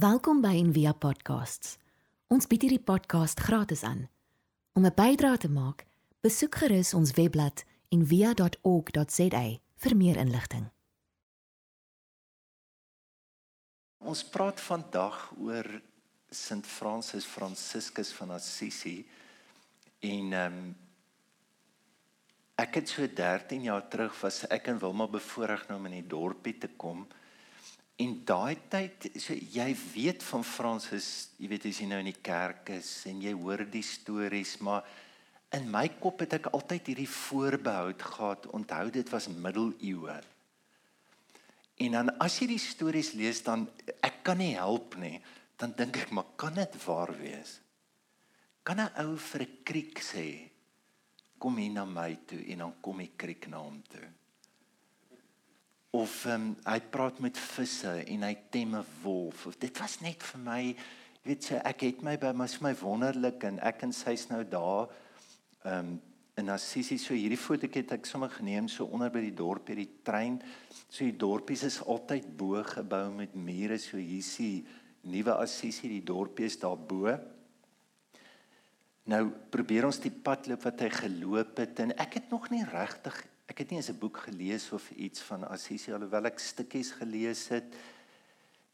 Welkom by Envia Podcasts. Ons bied hierdie podcast gratis aan. Om 'n bydrae te maak, besoek gerus ons webblad en via.org.za vir meer inligting. Ons praat vandag oor Sint Francis Franciscus van Assisi en ehm um, ek het so 13 jaar terug was ek in Wilma bevoorreg nou om in die dorpie te kom. En daai tyd so jy weet van Francis, jy weet as jy nou in die kerk is en jy hoor die stories, maar in my kop het ek altyd hierdie voorbehoud gehad. Onthou dit was middeleeue. En dan as jy die stories lees dan ek kan nie help nie, dan dink ek maar kan dit waar wees? Kan 'n ou vir 'n kriek sê kom hier na my toe en dan kom die kriek na hom toe? Of um, hy praat met visse en hy tem 'n wolf. Of dit was net vir my weet jy ek het my by my my wonderlik en ek en sy's nou daar um in Assisi so hierdie fotootjie het ek sommer geneem so onder by die dorp by die trein. So die dorpies is altyd bo gebou met mure. So hier is die nuwe Assisi die dorpie is daar bo. Nou probeer ons die pad loop wat hy geloop het en ek het nog nie regtig ek het nie eens 'n boek gelees of iets van Assisi alhoewel ek stukkies gelees het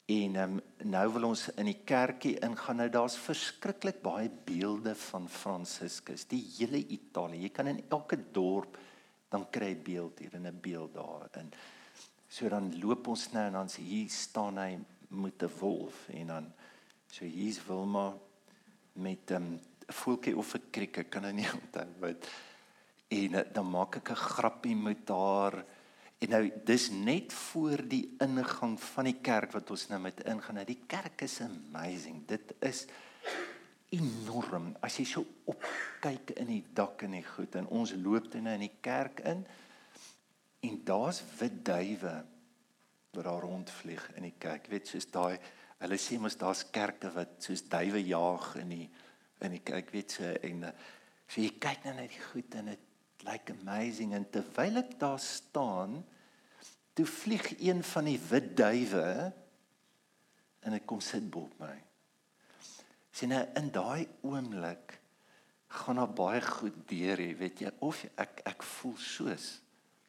En um, nou wil ons in die kerkie ingaan. Nou daar's verskriklik baie beelde van Franciscus, die hele Italië. Jy kan in elke dorp dan kry 'n beeld hier en 'n beeld daar. En so dan loop ons nou en dan sê hier staan hy met 'n wolf en dan so hier's Wilma met 'n um, voeltjie of 'n krieke kan ek nie onthou wat en uh, dan maak ek 'n grappie met haar En nou dis net voor die ingang van die kerk wat ons nou met ingaan. Nou die kerk is amazing. Dit is enorm. As jy so opkyk in die dak en die goed en ons loop dan nou in die kerk in en daar's wit duwe wat daar rondvlieg in die kerk. Jy weet soos daai hulle sê mos daar's kerke wat soos duwe jaag in die in die kerk weet so en so jy kyk nou net die goed en dit like amazing. En terwyl ek daar staan toe vlieg een van die wit duwe en hy kom sit bo op my. Sien nou in daai oomblik gaan daar baie goed deur jy weet jy of ek ek voel soos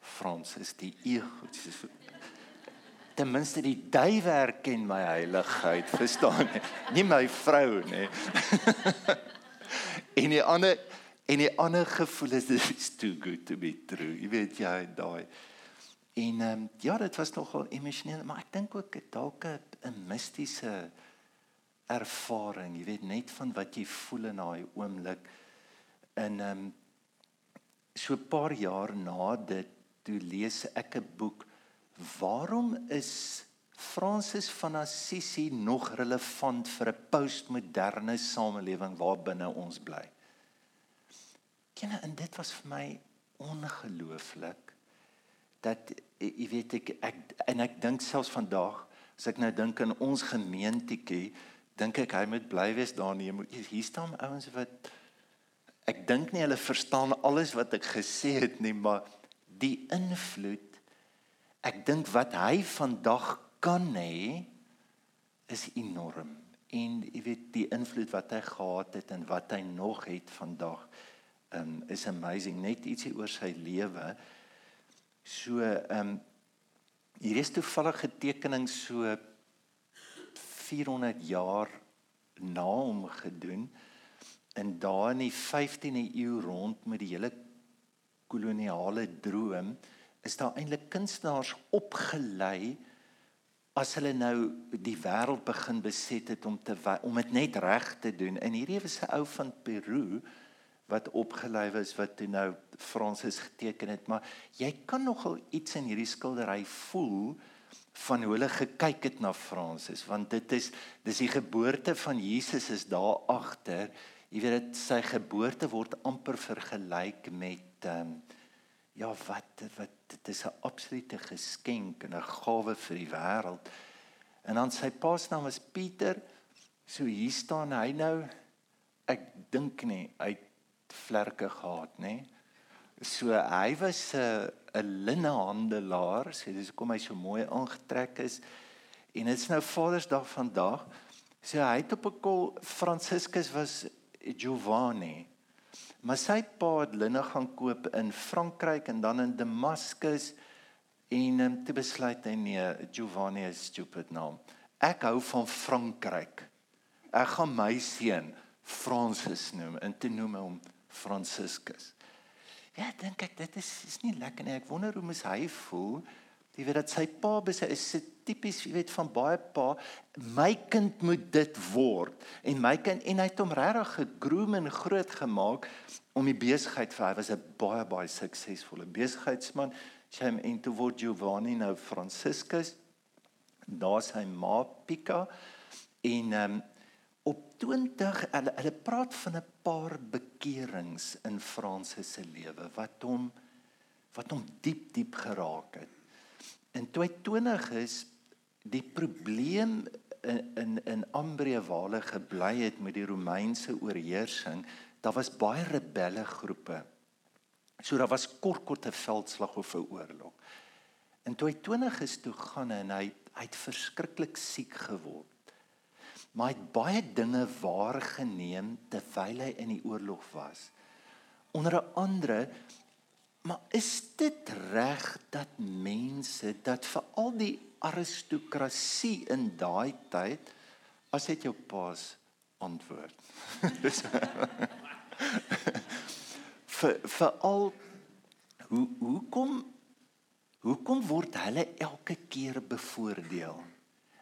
Fransis die ego. Ten minste die duwe erken my heiligheid verstaan nie nie my vrou nie. En die ander En die ander gevoel is dit is too good to be true. Jy weet jy daai. En ehm um, ja, dit was nogal emosioneel, maar ek dink ook dalk 'n mistiese ervaring, jy weet net van wat jy voel in daai oomblik. En ehm um, so 'n paar jaar na dit toe lees ek 'n boek Waarom is Francis van Assisi nog relevant vir 'n postmoderne samelewing waarbinne ons bly? Kenne en dit was vir my ongelooflik dat jy weet ek ek en ek dink selfs vandag as ek nou dink aan ons gemeentetjie dink ek hy moet bly wees daar nie hier staan ouens wat ek dink nie hulle verstaan alles wat ek gesê het nie maar die invloed ek dink wat hy vandag kan hê is enorm. En jy weet die invloed wat hy gehad het en wat hy nog het vandag um, is amazing. Net ietsie oor sy lewe. So um, hier is toevallige tekening so 400 jaar na hom gedoen. In daai in die 15de eeu rond met die hele koloniale droom is daar eintlik kunstenaars opgelei as hulle nou die wêreld begin beset het om te om dit net reg te doen. En hierdie was 'n ou van Peru wat opgelei is wat toe nou Fransis geteken het, maar jy kan nogal iets in hierdie skildery voel van hoe hulle gekyk het na Fransis, want dit is dis die geboorte van Jesus is daar agter. Jy weet dit sy geboorte word amper vergelyk met um, ja, wat wat dit is 'n absolute geskenk en 'n gawe vir die wêreld. En dan sy pa se naam is Pieter. So hier staan hy nou ek dink nie hy vlerke gehad, nê? So hy was 'n 'n linnehandelaar, sê dis hoekom hy so mooi aangetrek is. En dit is nou Vadersdag vandag So hy het op 'n kol Franciscus was Giovanni. Maar sy pa het linne gaan koop in Frankryk en dan in Damaskus en um, toe besluit hy nee, Giovanni is stupid naam. Ek hou van Frankryk. Ek gaan my seun Francis noem en te noem hom Franciscus. Ja, dink ek dit is is nie lekker nie. Ek wonder hoe mos hy voel. Jy weet dat sy pa besê is se tipies, jy weet van baie pa, my kind moet dit word en my kind en hy het hom regtig gegroom en groot gemaak om die besigheid vir hy was 'n baie baie suksesvolle besigheidsman. Sy hom en toe word Giovanni nou Franciscus. Daar's hy ma Pica en ehm um, op 20 hulle hulle praat van 'n paar bekerings in Fransis se lewe wat hom wat hom diep diep geraak het. En toe hy 20 is, die probleem in in in Ambrie Wale gebly het met die Romeinse oorheersing, daar was baie rebelle groepe. So daar was kort kort 'n veldslag of 'n oorlog. En toe hy 20 is toe gaan en hy hy het verskriklik siek geword maar het baie dinge waargeneem terwyl hy in die oorlog was. Onder andere maar is dit reg dat mense dat veral die aristokrasie in daai tyd as dit jou paas antwoord. vir veral hoe hoekom hoekom word hulle elke keer bevoordeel?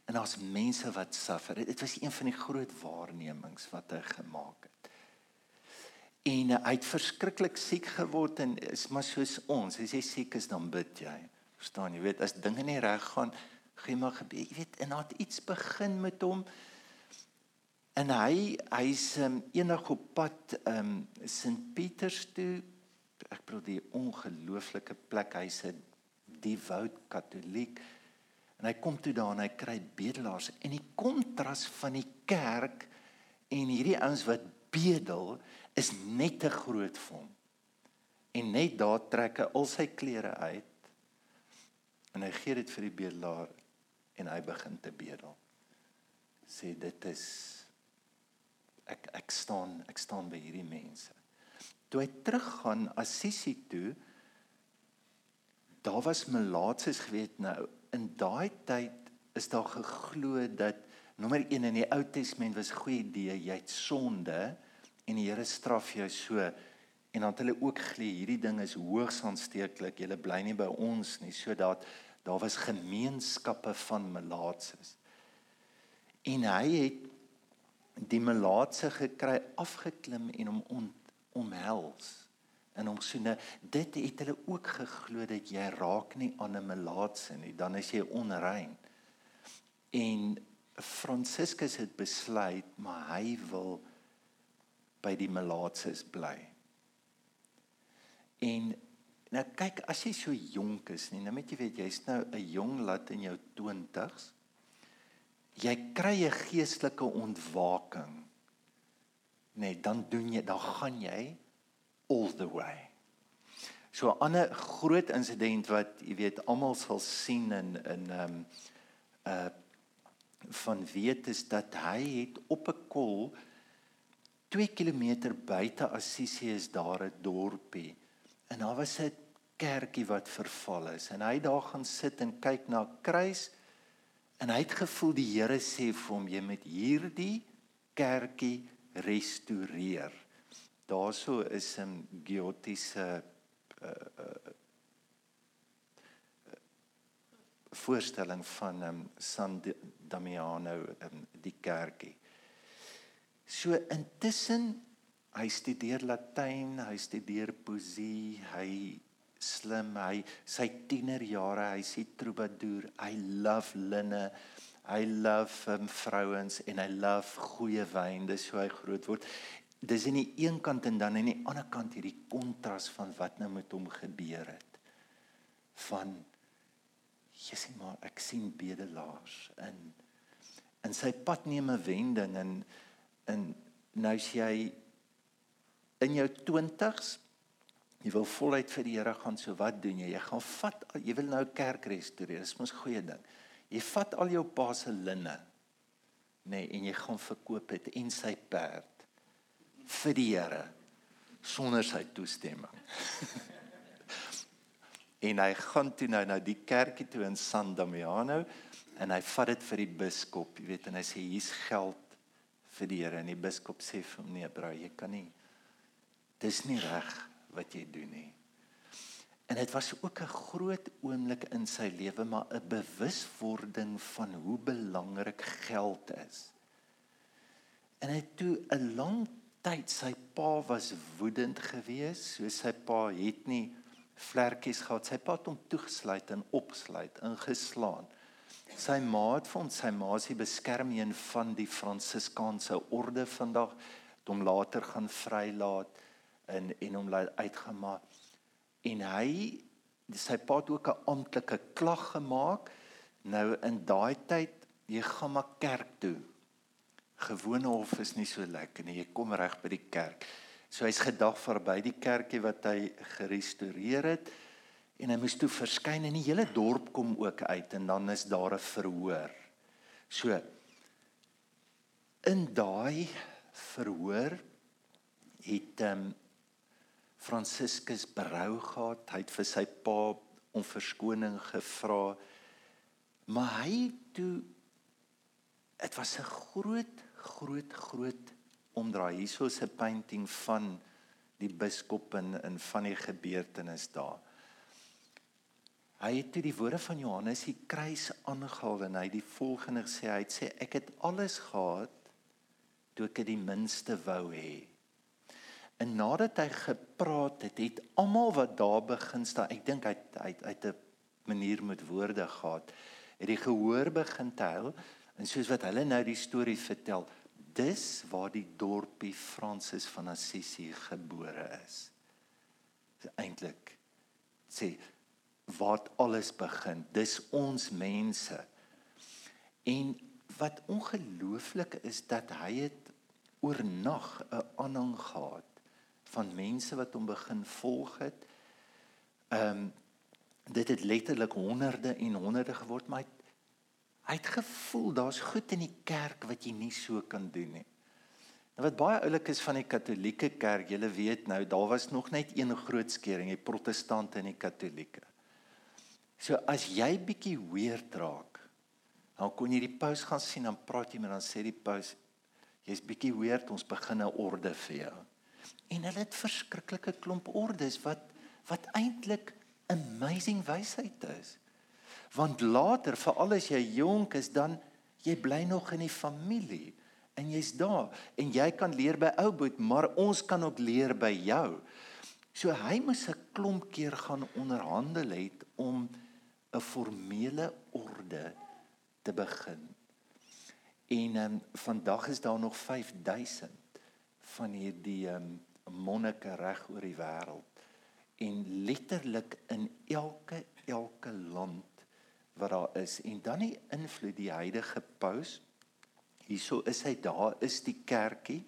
En daar's mense wat suffer. Dit was een van die groot waarnemings wat hy gemaak het. En hy het verskriklik siek geword en is maar soos ons. As jy siek is dan bid jy. Verstaan jy? Weet as dinge nie reg gaan, gee maar gebed. Jy weet en daar het iets begin met hom. En hy hy's um, enig op pad um Sint Pieters toe. Ek bedoel die ongelooflike plek. Hy's 'n devout katoliek. En hy kom toe daar en hy kry bedelaars en die kontras van die kerk en hierdie ouens wat bedel is net te groot vir hom. En net daar trek hy al sy klere uit en hy gee dit vir die bedelaar en hy begin te bedel. Sê dit is ek ek staan ek staan by hierdie mense. Toe hy teruggaan Assisi toe daar was melaatses geweet nou in daai tyd is daar geglo dat nommer 1 in die Ou Testament was goeie idee, jy het sonde en die Here straf jou so en dan het hulle ook glo hierdie ding is hoogs aansteeklik, jy bly nie by ons nie, sodat daar was gemeenskappe van melaatses. En hy het die melaatse gekry afgeklim en hom om, omhels in hom soene dit het hulle ook geglo dat jy raak nie aan 'n melaatse nie dan is jy onrein. En Franciscus het besluit maar hy wil by die melaatses bly. En nou kyk as jy so jonk is nie nou met jy weet jy's nou 'n jong lad in jou 20s jy kry 'n geestelike ontwaking. Nee dan doen jy dan gaan jy all the way. So 'n ander groot insident wat jy weet almal sal sien in in ehm um, uh van weet is dat hy het op 'n kol 2 km buite Assisi is daar 'n dorpie. En daar was 'n kerkie wat verval is. En hy daar gaan sit en kyk na kruis. En hy het gevoel die Here sê vir hom jy moet hierdie kerkie restoreer daarso is 'n geotiese uh, uh, voorstelling van um, San Damiano um, die kerkie. So intussen hy studeer Latyn, hy studeer poesie, hy slim, hy sy tienerjare, hy sê troubadour, I love linne, I love um, vrouens en I love goeie wyn, dis hoe hy groot word dis aan die een kant en dan aan die ander kant hierdie kontras van wat nou met hom gebeur het. Van Jessie maar ek sien bedelaars in in sy pad neem 'n wending en in nou sê hy in jou 20s jy wil voluit vir die Here gaan so wat doen jy? Jy gaan vat jy wil nou kerk restoreer dis mos goeie ding. Jy vat al jou pa se linne nê, nee, en jy gaan verkoop dit en sy perd vir die Here sonder sy toestemming. en hy gaan toe nou na die kerkie toe in San Damiano en hy vat dit vir die biskop, jy weet, en hy sê hier's geld vir die Here en die biskop sê vir hom nee, bro, jy kan nie. Dis nie reg wat jy doen nie. En dit was ook 'n groot oomblik in sy lewe, maar 'n bewuswording van hoe belangrik geld is. En hy toe 'n lang tyd sy pa was woedend geweest, so sy pa het nie vlekkies gehad. Sy pa het hom toegesluit en opgesluit, ingeslaan. Sy ma het vir hom sy ma se beskerming van die Fransiskaanse orde vandag het hom later gaan vrylaat en en hom uitgemaak. En hy sy pa het ook 'n amptelike klag gemaak. Nou in daai tyd jy gaan maar kerk toe. Gewone hof is nie so lekker nie. Jy kom reg by die kerk. So hy's gedag verby die kerkie wat hy gerestoreer het en hy moes toe verskyn en die hele dorp kom ook uit en dan is daar 'n verhoor. So in daai verhoor het ehm um, Franciscus berou gehad. Hy het vir sy pa om verskoning gevra. Maar hy toe dit was 'n groot groot groot omdraai. Hierso is 'n painting van die biskop en in van die gebeurtenis daar. Hy het toe die woorde van Johannes die kruis aangehaal en hy die volgende gesê hy het sê ek het alles gehad toe ek die minste wou hê. En nadat hy gepraat het, het almal wat daar begin staan, ek dink hy hy uit 'n manier met woorde gehad, het die gehoor begin tel en soos wat hulle nou die storie vertel, dis waar die dorpie Francis van Assisi gebore is. Dis eintlik sê wat alles begin. Dis ons mense. En wat ongelooflik is dat hy het oornag 'n aanhang gehad van mense wat hom begin volg het. Ehm um, dit het letterlik honderde en honderde geword, maar hy Hy het gevoel daar's goed in die kerk wat jy nie so kan doen nie. Nou wat baie oulik is van die Katolieke kerk, julle weet nou, daar was nog net een groot skering, die Protestante en die Katolieke. So as jy bietjie weird raak, dan kon jy die paus gaan sien en praat jy met dan sê die paus jy's bietjie weird, ons begin 'n orde vir jou. En hulle het verskriklike klomp ordes wat wat eintlik amazing wysheid is want later veral as jy jonk is dan jy bly nog in die familie en jy's daar. En jy kan leer by ou boet maar ons kan ook leer by jou. So hy moes 'n klomp keer gaan onderhandel het om 'n formele orde te begin. En um, vandag is daar nog 5000 van hierdie um, monnike reg oor die wêreld en letterlik in elke elke land wat daar is. En dan die invloed die heilige paus hierso is hy daar is die kerkie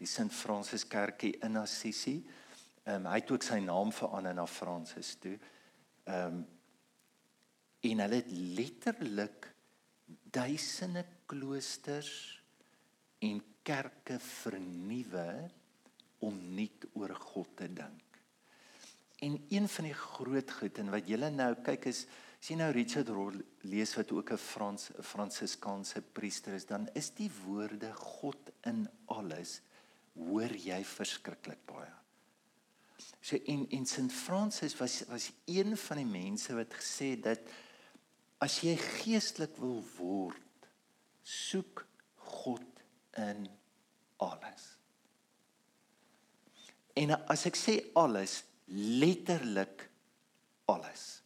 die Sint Francis kerkie in Assisi. Um, hy het ook sy naam verander na Francis toe. Um, en hulle het letterlik duisende kloosters en kerke vernuwe om nuut oor God te dink. En een van die groot goed en wat julle nou kyk is sien nou Richard Rohr lees wat ook 'n Frans Fransiskaanse priester is, dan is die woorde God in alles hoor jy verskriklik baie. So en en Sint Francis was was een van die mense wat gesê dat as jy geestelik wil word, soek God in alles. En as ek sê alles, letterlik alles.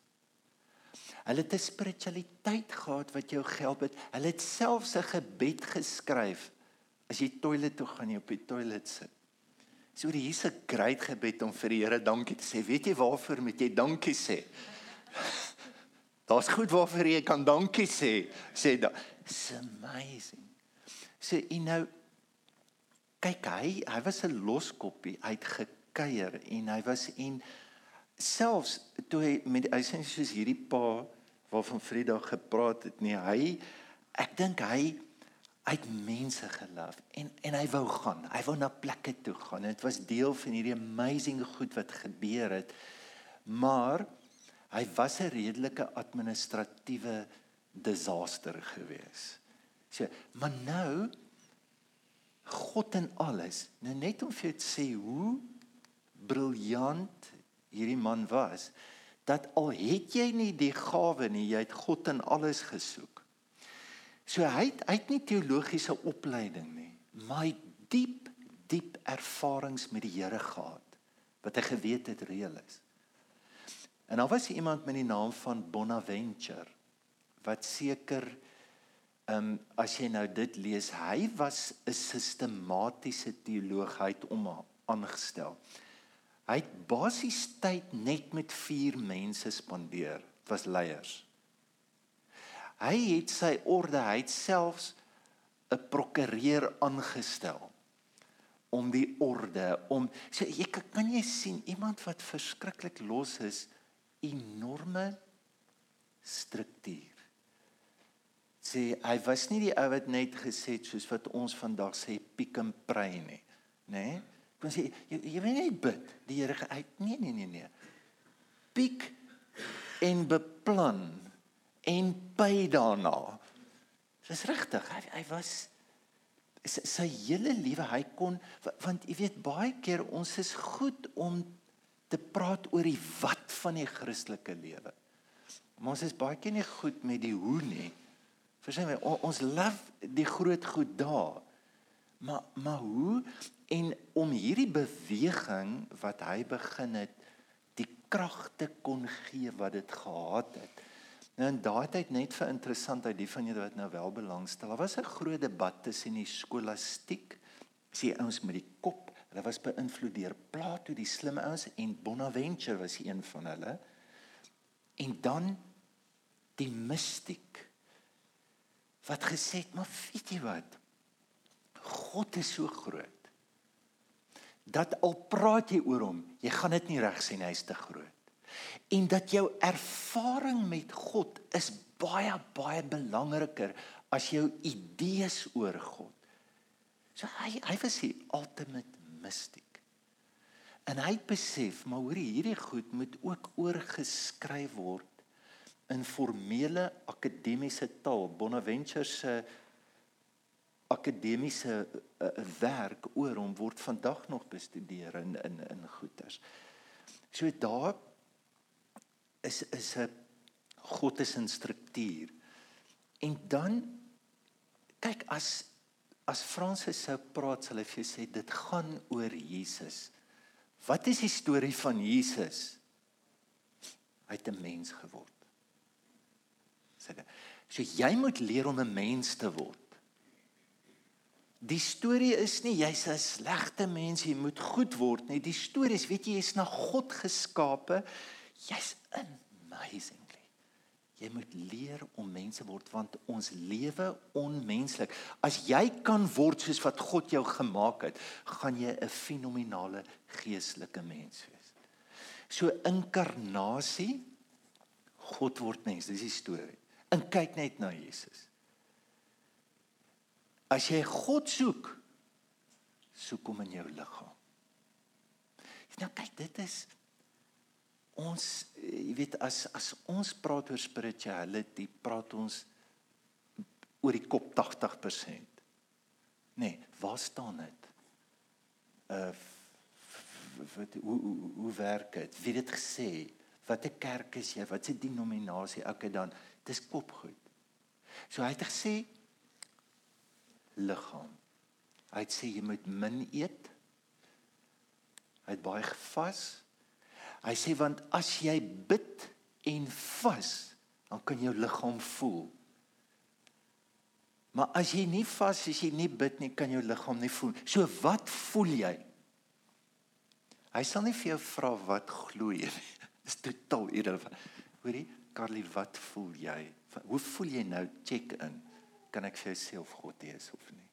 Hulle het 'n spiritualiteit gehad wat jou gehelp het. Hulle het selfs 'n gebed geskryf as jy toilet toe gaan, jy op die toilet sit. So hier's 'n great gebed om vir die Here dankie te sê. Weet jy waarvoor moet jy dankie sê? Daar's goed waarvoor jy kan dankie sê. Sê da. It's amazing. So en nou kyk hy, hy was 'n loskoppie, hy het gekuier en hy was en selfs toe hy met hy sê soos hierdie pa waarvan Frida gepraat het nie. Hy ek dink hy het mense gelief en en hy wou gaan. Hy wou na plekke toe gaan. Dit was deel van hierdie amazing goed wat gebeur het. Maar hy was 'n redelike administratiewe disaster gewees. So, maar nou God en alles. Nou net om vir jou te sê hoe briljant hierdie man was dat al het jy nie die gawe nie, jy het God in alles gesoek. So hy het, hy het nie teologiese opleiding nie, maar hy diep diep ervarings met die Here gehad wat hy geweet het reël is. En daar was iemand met die naam van Bonaventure wat seker ehm um, as jy nou dit lees, hy was 'n sistematiese teoloog, hy het hom aangestel. Hy het basies tyd net met 4 mense spandeer. Dit was leiers. Hy het sy orde, hy het selfs 'n prokureur aangestel om die orde om so jy kan jy sien iemand wat verskriklik los is enorme struktuur. Sê hy was nie die ou wat net gesê het soos wat ons vandag sê pick and pray nie, nê? Nee? Kon sê jy jy weet nie bid die Here uit nee nee nee nee. Pick en beplan en by daarna. Dis regtig. Hy, hy was sy, sy hele lewe hy kon want jy weet baie keer ons is goed om te praat oor die wat van die Christelike lewe. Maar ons is baie keer nie goed met die hoe nie. Verstaan jy? Ons love die groot goed daar. Maar maar hoe en om hierdie beweging wat hy begin het die krag te kon gee wat dit gehad het. Nou in daai tyd net vir interessantheid die van julle wat nou wel belangstel. Daar was 'n groot debat tussen die skolastiek, sê ouens met die kop, hulle was beïnvloed deur Plato, die slim ouens en Bonaventure was een van hulle. En dan die mistiek wat gesê het, maar weet jy wat? God is so groot dat al praat jy oor hom, jy gaan dit nie reg sien hy is te groot en dat jou ervaring met God is baie baie belangriker as jou idees oor God. So hy hy was die ultimate mystic. En hy besef, maar hoor hierdie goed moet ook oorgeskryf word in formele akademiese taal. Bonaventure se akademiese uh, werk oor hom word vandag nog bestudeer in in in goeters. So daar is is 'n God is 'n struktuur. En dan kyk as as Fransis sou praat, sal hy vir jou sê dit gaan oor Jesus. Wat is die storie van Jesus? Hy het 'n mens geword. Sê dit. So jy moet leer om 'n mens te word. Die storie is nie jy's 'n slegte mens, jy moet goed word nie. Die storie is, weet jy, jy's na God geskape Jy's amazingly. Jy moet leer om mense word want ons lewe onmenslik. As jy kan word soos wat God jou gemaak het, gaan jy 'n fenominale geestelike mens wees. So inkarnasie God word mens, dis die storie. En kyk net na Jesus. As jy God soek, soek hom in jou liggaam. Nou kyk, dit is ons jy weet as as ons praat oor spirituality, praat ons oor die kop 80%. Nee, waar staan dit? Uh wat hoe hoe, hoe werk dit? Wie het dit gesê? Wat 'n kerk is jy? Wat 'n denominasie? Okay dan, dis kopgoed. So hy het gesê liggaam. Hy het sê jy moet min eet. Hy het baie gevas. Hy sê want as jy bid en vas, dan kan jou liggaam voel. Maar as jy nie vas as jy nie bid nie, kan jou liggaam nie voel. So wat voel jy? Hy sal nie vir jou vra wat glo jy nie. Dis totaal irrelevant. Hoorie, Carly, wat voel jy? Hoe voel jy nou? Check in. Kan ek vir jouself God wees of nie?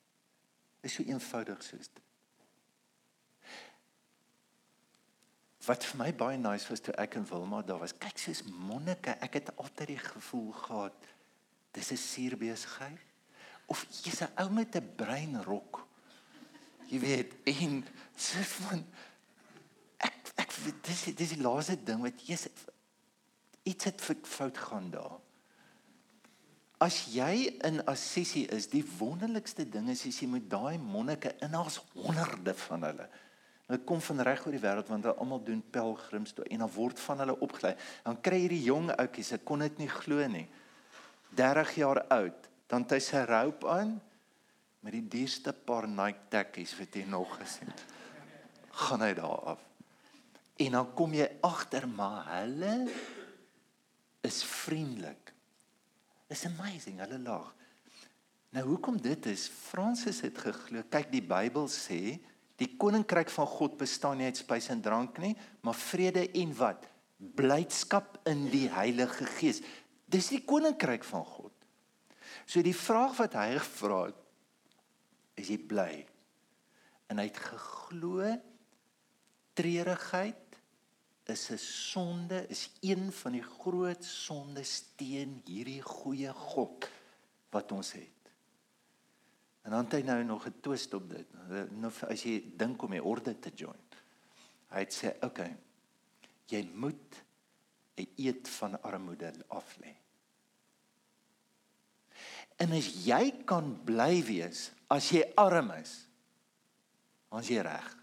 Dis so eenvoudig soos dit. wat vir my baie nice was toe ek in Wilma daar was. Kyk soos monnike, ek het altyd die gevoel gehad dis 'n suurbesigheid. of jy's 'n ou met 'n breinrok. Jy weet, en sê van ek ek dis dis die laaste ding wat jy's iets het fout gaan daar. As jy in Assisi is, die wonderlikste ding is as jy met daai monnike in ons honderde van hulle. Hulle kom van reg oor die wêreld want hulle almal doen pelgrims toe en dan word van hulle opgelei. Dan kry jy die jong ouetjies, ek kon dit nie glo nie. 30 jaar oud, dan het hy sy rope aan met die duurste paar Nike tekkies wat jy nog gesien het. Gaan hy daar af. En dan kom jy agter maar hulle is vriendelik. Is amazing, hulle lag. Nou hoekom dit is, Fransis het geglo, kyk die Bybel sê, die koninkryk van God bestaan nie uit spys en drank nie, maar vrede en wat? Blydskap in die Heilige Gees. Dis die koninkryk van God. So die vraag wat hy gevra het, is jy bly? En hy het geglo treurigheid is 'n sonde, is een van die groot sondes teen hierdie goeie God wat ons het. En dan het hy nou nog 'n twist op dit. Nou as jy dink om die orde te join. Hy het sê, "Oké. Okay, jy moet 'n eed van armoede af lê." En as jy kan bly wees as jy arm is, as jy reg,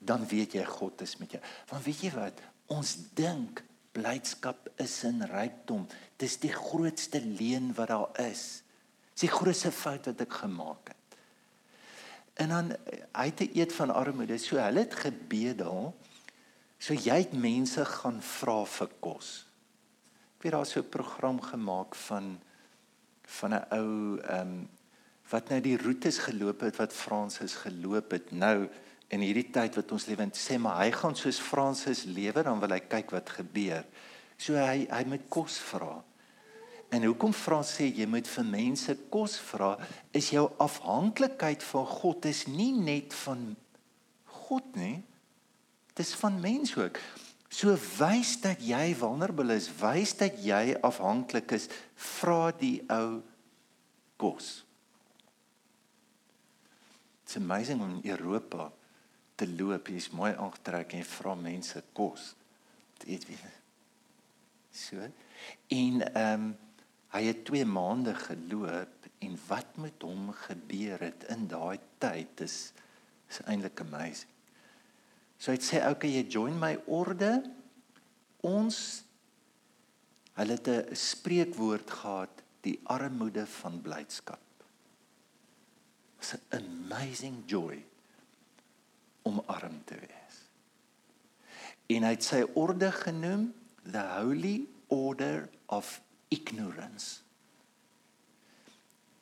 dan weet jy God is met jou. Want weet jy wat? Ons dink blydskap is in rykdom. Dis die grootste leuen wat daar is. Dis die grootste fout wat ek gemaak het. En dan hy het 'n eed van armoede. So hulle het gebedel. So jy het mense gaan vra vir kos. Ek weet daar's so 'n program gemaak van van 'n ou ehm um, wat nou die roetes geloop het wat Fransis geloop het nou in hierdie tyd wat ons lewe en sê maar hy gaan soos Fransis lewe dan wil hy kyk wat gebeur. So hy hy moet kos vra. En hoekom vra sê jy moet vir mense kos vra is jou afhanklikheid van God is nie net van God nie. Dis van mens ook. So wys dat jy vulnerable is, wys dat jy afhanklik is, vra die ou kos. It's amazing in Europa te loop, jy's mooi aangetrek en vra mense kos. Dit weet wie. So. En ehm um, hy het 2 maande geloop en wat met hom gebeur het in daai tyd is is eintlik amazing. So hy sê okay, jy join my orde. Ons hulle het 'n spreekwoord gehad, die armoede van blydskap. It's an amazing joy om arm te wees. En hy het sy orde genoem the Holy Order of Ignorance.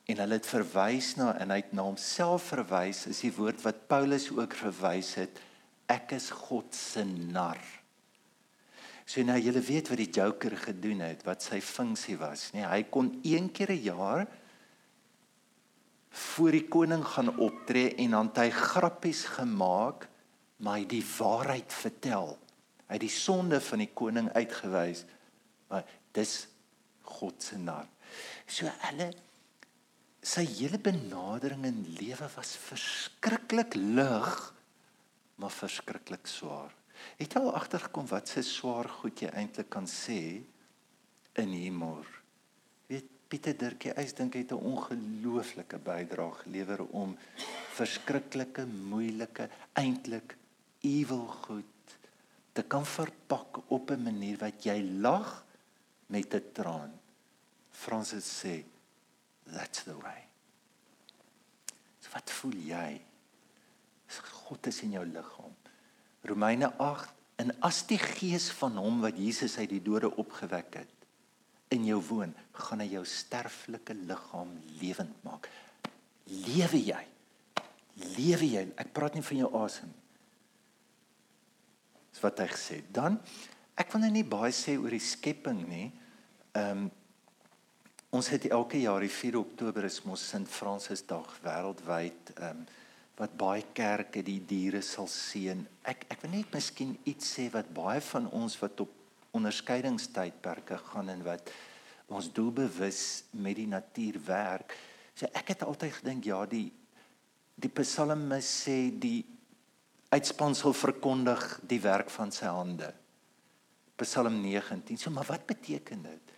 En hulle het verwys na en hy het na homself verwys, is die woord wat Paulus ook verwys het ek is God se nar. So nou julle weet wat die Joker gedoen het, wat sy funksie was, nê? Nee, hy kon een keer 'n jaar voor die koning gaan optree en dan hy grappies gemaak, maar hy die waarheid vertel. Hy het die sonde van die koning uitgewys. Maar dis God se nar. So hulle sy hele benadering in lewe was verskriklik lig maar verskriklik swaar. Het jy al agtergekom wat se swaar goed jy eintlik kan sê in humor? Pieter Dirkie, ek dink hy het 'n ongelooflike bydrae gelewer om verskriklike, moeilike, eintlik evil goed te kan verpak op 'n manier wat jy lag met 'n traan. Fransis sê, "That's the way." So wat voel jy? God is in jou liggaam. Romeine 8 en as die gees van hom wat Jesus uit die dode opgewek het in jou woon, gaan hy jou sterflike liggaam lewend maak. Lewe jy? Lewe jy? Ek praat nie van jou asem. Dis wat hy gesê. Dan ek wil nou nie baie sê oor die skepping nie. Ehm um, ons het elke jaar die 4 Oktober is mos Sint Francis Dag wêreldwyd ehm um, wat baie kerke die diere sal seën. Ek ek wil net miskien iets sê wat baie van ons wat op onderskeidingstydperke gaan en wat ons doelbewus met die natuur werk, So ek het altyd gedink ja, die die psalmis sê die uitspansel verkondig die werk van sy hande. Psalm 19. So maar wat beteken dit?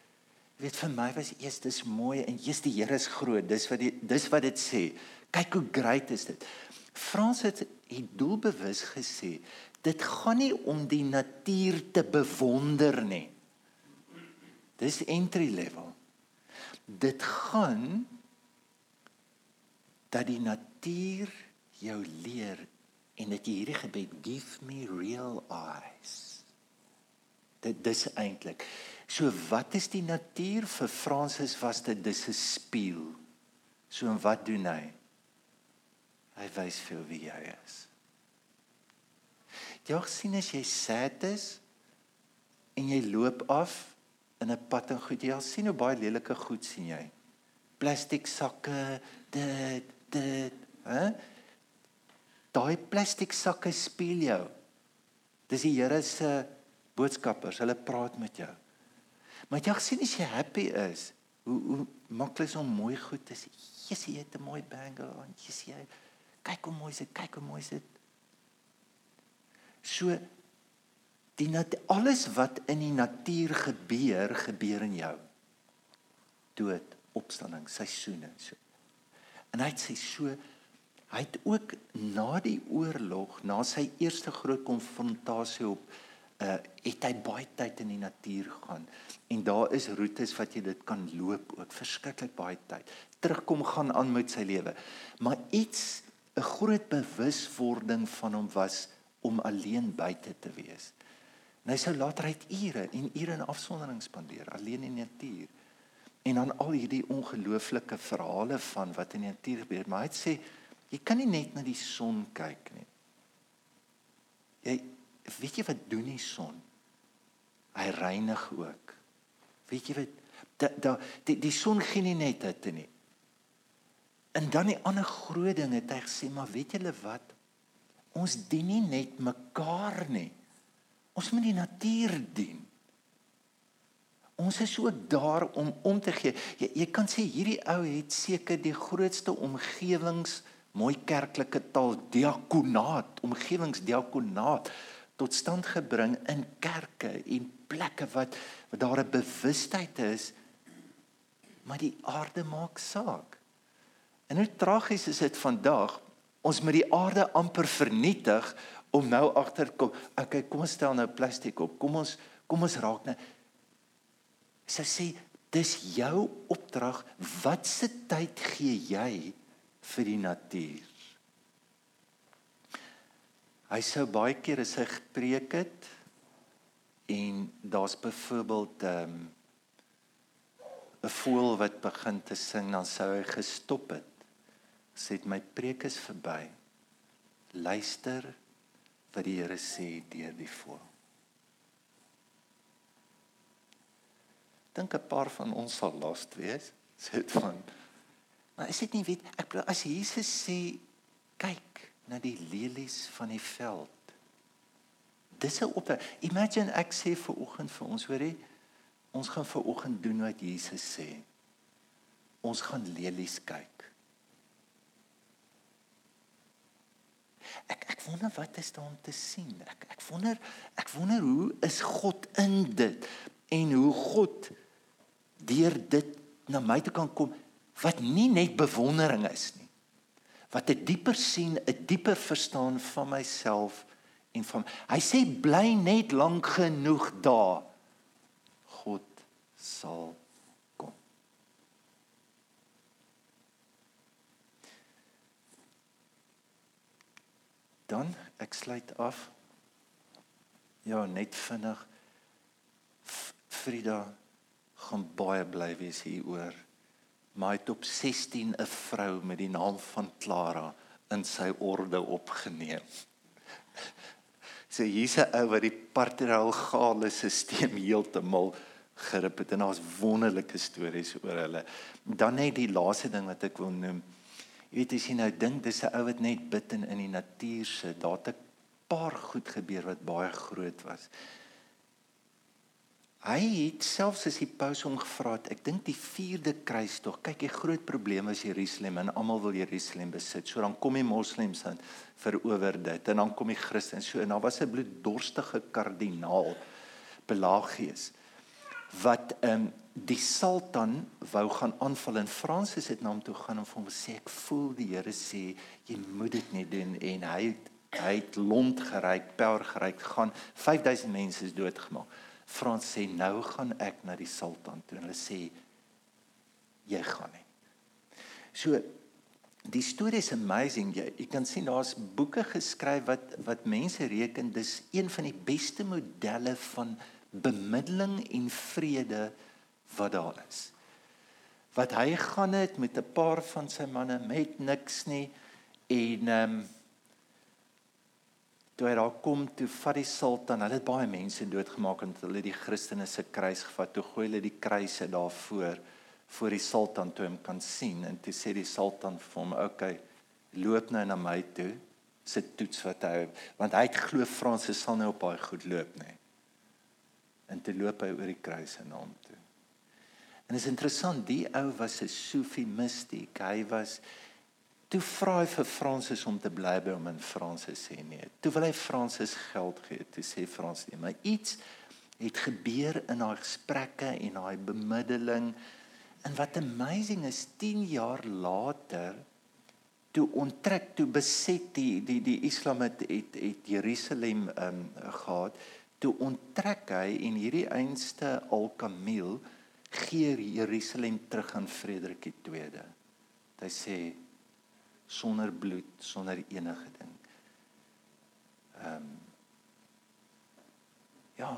Jy weet vir my was eers dis mooi en jy's die Here is groot. Dis wat die dis wat dit sê. Kyk hoe great is dit. Frans het het doelbewus gesê dit gaan nie om die natuur te bewonder nie. Dis entry level. Dit gaan dat die natuur jou leer en dat jy hierdie gebed give me real eyes. Dit dis eintlik. So wat is die natuur vir Fransis was dit dis 'n spieël. So en wat doen hy? Hy wys vir wie jy is. Jy sien as jy sad is en jy loop af in 'n pad en goed, jy sien hoe baie lelike goed sien jy. Plastiek sakke, dit dit, hè? Daai plastiek sakke speel jou. Dis die Here se boodskappers, hulle praat met jou. Maar jy sien as jy happy is, hoe hoe maklik om mooi goed te sien. Jesus, jy het 'n mooi bangle aan. Jesus, jy kyk hoe mooi dit, kyk hoe mooi dit. So die nat alles wat in die natuur gebeur, gebeur in jou. Dood, opstanding, seisoene so. En hy sê so hy het ook na die oorlog, na sy eerste groot konfrontasie op uh het hy baie tyd in die natuur gaan en daar is roetes wat jy dit kan loop ook verskriklik baie tyd terugkom gaan aan met sy lewe maar iets 'n groot bewuswording van hom was om alleen buite te wees en hy sou later uit ure en ure in afsondering spandeer alleen in die natuur. En dan al hierdie ongelooflike verhale van wat in die natuur gebeur maar hy sê jy kan nie net na die son kyk nie. Jy weet jy wat doen die son? Hy reinig ook. Weet jy wat? Da, da die die son gee nie net hitte nie. En dan die ander groot ding het hy gesê maar weet julle wat? Ons dien nie net mekaar nie ons moet die natuur dien Ons is ook daar om om te gee. Jy, jy kan sê hierdie ou het seker die grootste omgewings mooi kerklike taal diakonaat, omgewingsdiakonaat tot stand gebring in kerke en plekke wat waar daar 'n bewustheid is maar die aarde maak saak. En hoe tragies is dit vandag ons met die aarde amper vernietig om nou agter kom. Okay, kom ons stel nou plastiek op. Kom ons kom ons raak nou Sy sê dis jou opdrag. Wat se tyd gee jy vir die natuur? Hy sou baie keer as hy gepreek het en daar's byvoorbeeld 'n um, 'n voël wat begin te sing dan sou hy gestop het. Sê my preek is verby. Luister wat die Here sê deur die voël. dink 'n paar van ons sal last wees. Sê dit van Maar is dit nie weet ek as Jesus sê kyk na die lelies van die veld. Dis 'n op Imagine ek sê vir oggend vir ons hoorie ons gaan vir oggend doen wat Jesus sê. Ons gaan lelies kyk. Ek ek wonder wat is daar om te sien. Ek ek wonder ek wonder hoe is God in dit en hoe God deur dit na my te kan kom wat nie net bewondering is nie wat 'n dieper sien, 'n dieper verstaan van myself en van hy sê bly net lank genoeg daar God sal kom dan ek sluit af ja net vinnig Frida gaan baie bly wees hieroor. Maar hy het op 16 'n vrou met die naam van Clara in sy orde opgeneem. So hier's 'n ou wat die patriargale stelsel heeltemal gerip het en daar's wonderlike stories oor hulle. Dan net die laaste ding wat ek wil noem. Jy weet as jy nou dink dis 'n ou wat net bid in in die natuur sit, daar het 'n paar goed gebeur wat baie groot was Hy het selfs as die paus hom gevra het, ek dink die 4de kruistog, kyk die groot probleem is Jerusalem en almal wil Jerusalem besit. So dan kom die moslems aan verower dit en dan kom die Christene. So en daar was 'n bloeddorstige kardinaal Pelagius wat ehm um, die sultan wou gaan aanval en Fransis het na hom toe gaan en vir hom sê ek voel die Here sê jy moet dit nie doen en hy het, hy het lont geryk, per geryk gaan 5000 mense is doodgemaak. Frans sê nou gaan ek na die sultan toe en hulle sê jy gaan nie. So die storie is amazing. Jy, jy kan sien daar's boeke geskryf wat wat mense reken dis een van die beste modelle van bemiddeling en vrede wat daar is. Wat hy gaan het met 'n paar van sy manne met niks nie en ehm um, toe hy daar kom toe vat die sultan hulle het baie mense doodgemaak en hulle die Christene se kruis gevat toe gooi hulle die kruise daar voor die sultan toe hom kan sien en toe sê die sultan vir hom okay loop nou na my toe sit toets wat hy want hy het glo Fransis sal nou op baie goed loop nê en toe loop hy oor die kruise na hom toe en is interessant die ou was 'n Sufi mystiek hy was Toe vra hy vir Fransis om te bly by hom en Fransis sê nee. Toe wil hy Fransis geld gee. Toe sê Fransis nee, maar iets het gebeur in daai gesprekke en daai bemiddeling. En wat amazing is, 10 jaar later toe onttrek toe beset die die die Islam het het, het Jerusalem ehm um, gehad. Toe onttrek hy en hierdie einste Al-Kamil gee Jerusalem terug aan Frederik II. Hy sê sonder bloed, sonder enige ding. Ehm um, Ja.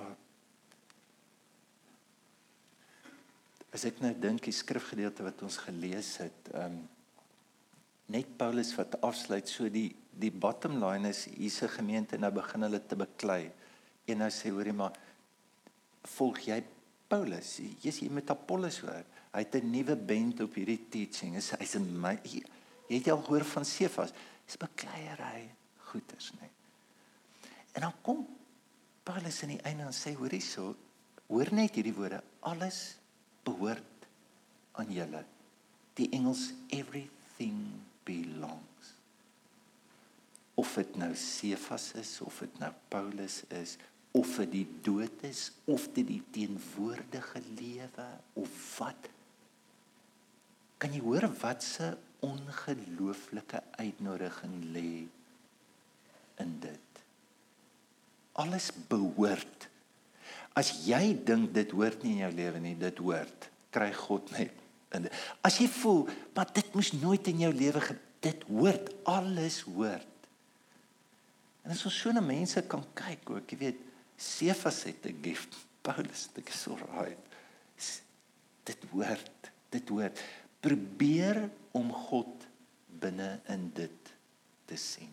As ek nou dink die skrifgedeelte wat ons gelees het, ehm um, net Paulus wat afsluit so die die bottom line is hierse gemeente nou begin hulle te beklei. En nou sê hoorie maar volg jy Paulus? Jy's hier met Apollos hoor. Hy het 'n nuwe band op hierdie teaching. Hy's in my Jy het al gehoor van Sefas. Dis bekleierery goeders, nê. En dan kom Paulus in die einde en sê hoor hierso, hoor net hierdie woorde, alles behoort aan julle. Die Engels everything belongs. Of dit nou Sefas is of dit nou Paulus is of dit die dood is of dit die teenwoordige lewe of wat kan jy hoor wat se ongelooflike uitnodiging lê in dit. Alles behoort. As jy dink dit hoort nie in jou lewe nie, dit hoort. Kry God net in. As jy voel, maar dit moes nooit in jou lewe dit hoort, alles hoort. En as ons so na mense kan kyk, ook jy weet, Sefas het 'n gift, Paulus het 'n so right. Dit hoort, dit hoort probeer om God binne in dit te sien.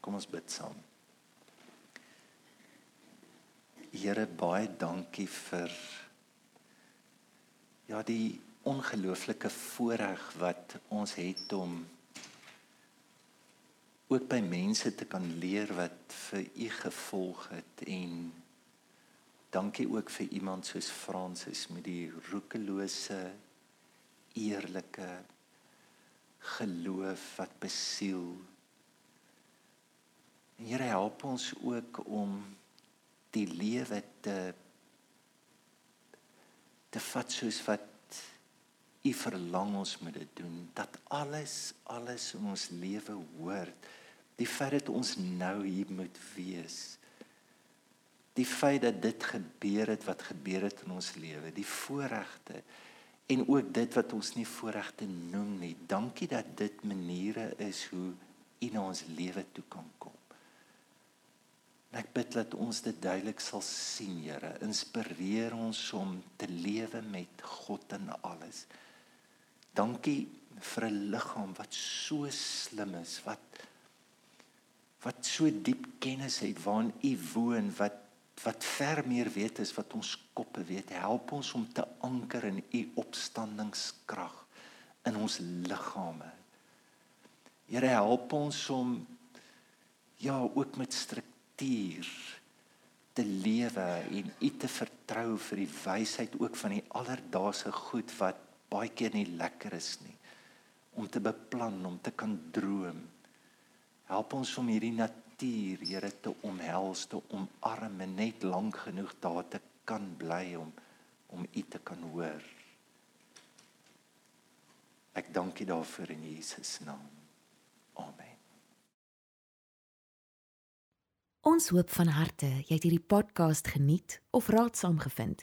Kom ons bid saam. Here baie dankie vir ja die ongelooflike voorreg wat ons het om ook by mense te kan leer wat vir u gevolg het en Dankie ook vir iemand soos Fransis met die roekelose eerlike geloof wat besiel. En Here help ons ook om die lewe te te vat soos wat U verlang ons moet dit doen dat alles alles in ons lewe hoort die feit dat ons nou hier moet wees die feit dat dit gebeur het wat gebeur het in ons lewe, die voorregte en ook dit wat ons nie voorregte noem nie. Dankie dat dit maniere is hoe U na ons lewe toe kan kom. En ek bid dat ons dit duidelik sal sien, Here. Inspireer ons om te lewe met God in alles. Dankie vir 'n liggaam wat so slim is, wat wat so diep kennis het waarin U woon, wat wat ver meer weet as wat ons koppe weet. Help ons om te anker in u opstandingskrag in ons liggame. Here help ons om ja ook met strukture natuur te lewe en U te vertrou vir die wysheid ook van die alledaagse goed wat baie keer nie lekker is nie om te beplan, om te kan droom. Help ons om hierdie natuur, Here, te omhels, te omarm en net lank genoeg daar te kan bly om om U te kan hoor. Ek dank U daarvoor in Jesus naam. Amen. Ons hoop van harte jy het hierdie podcast geniet of raadsaam gevind.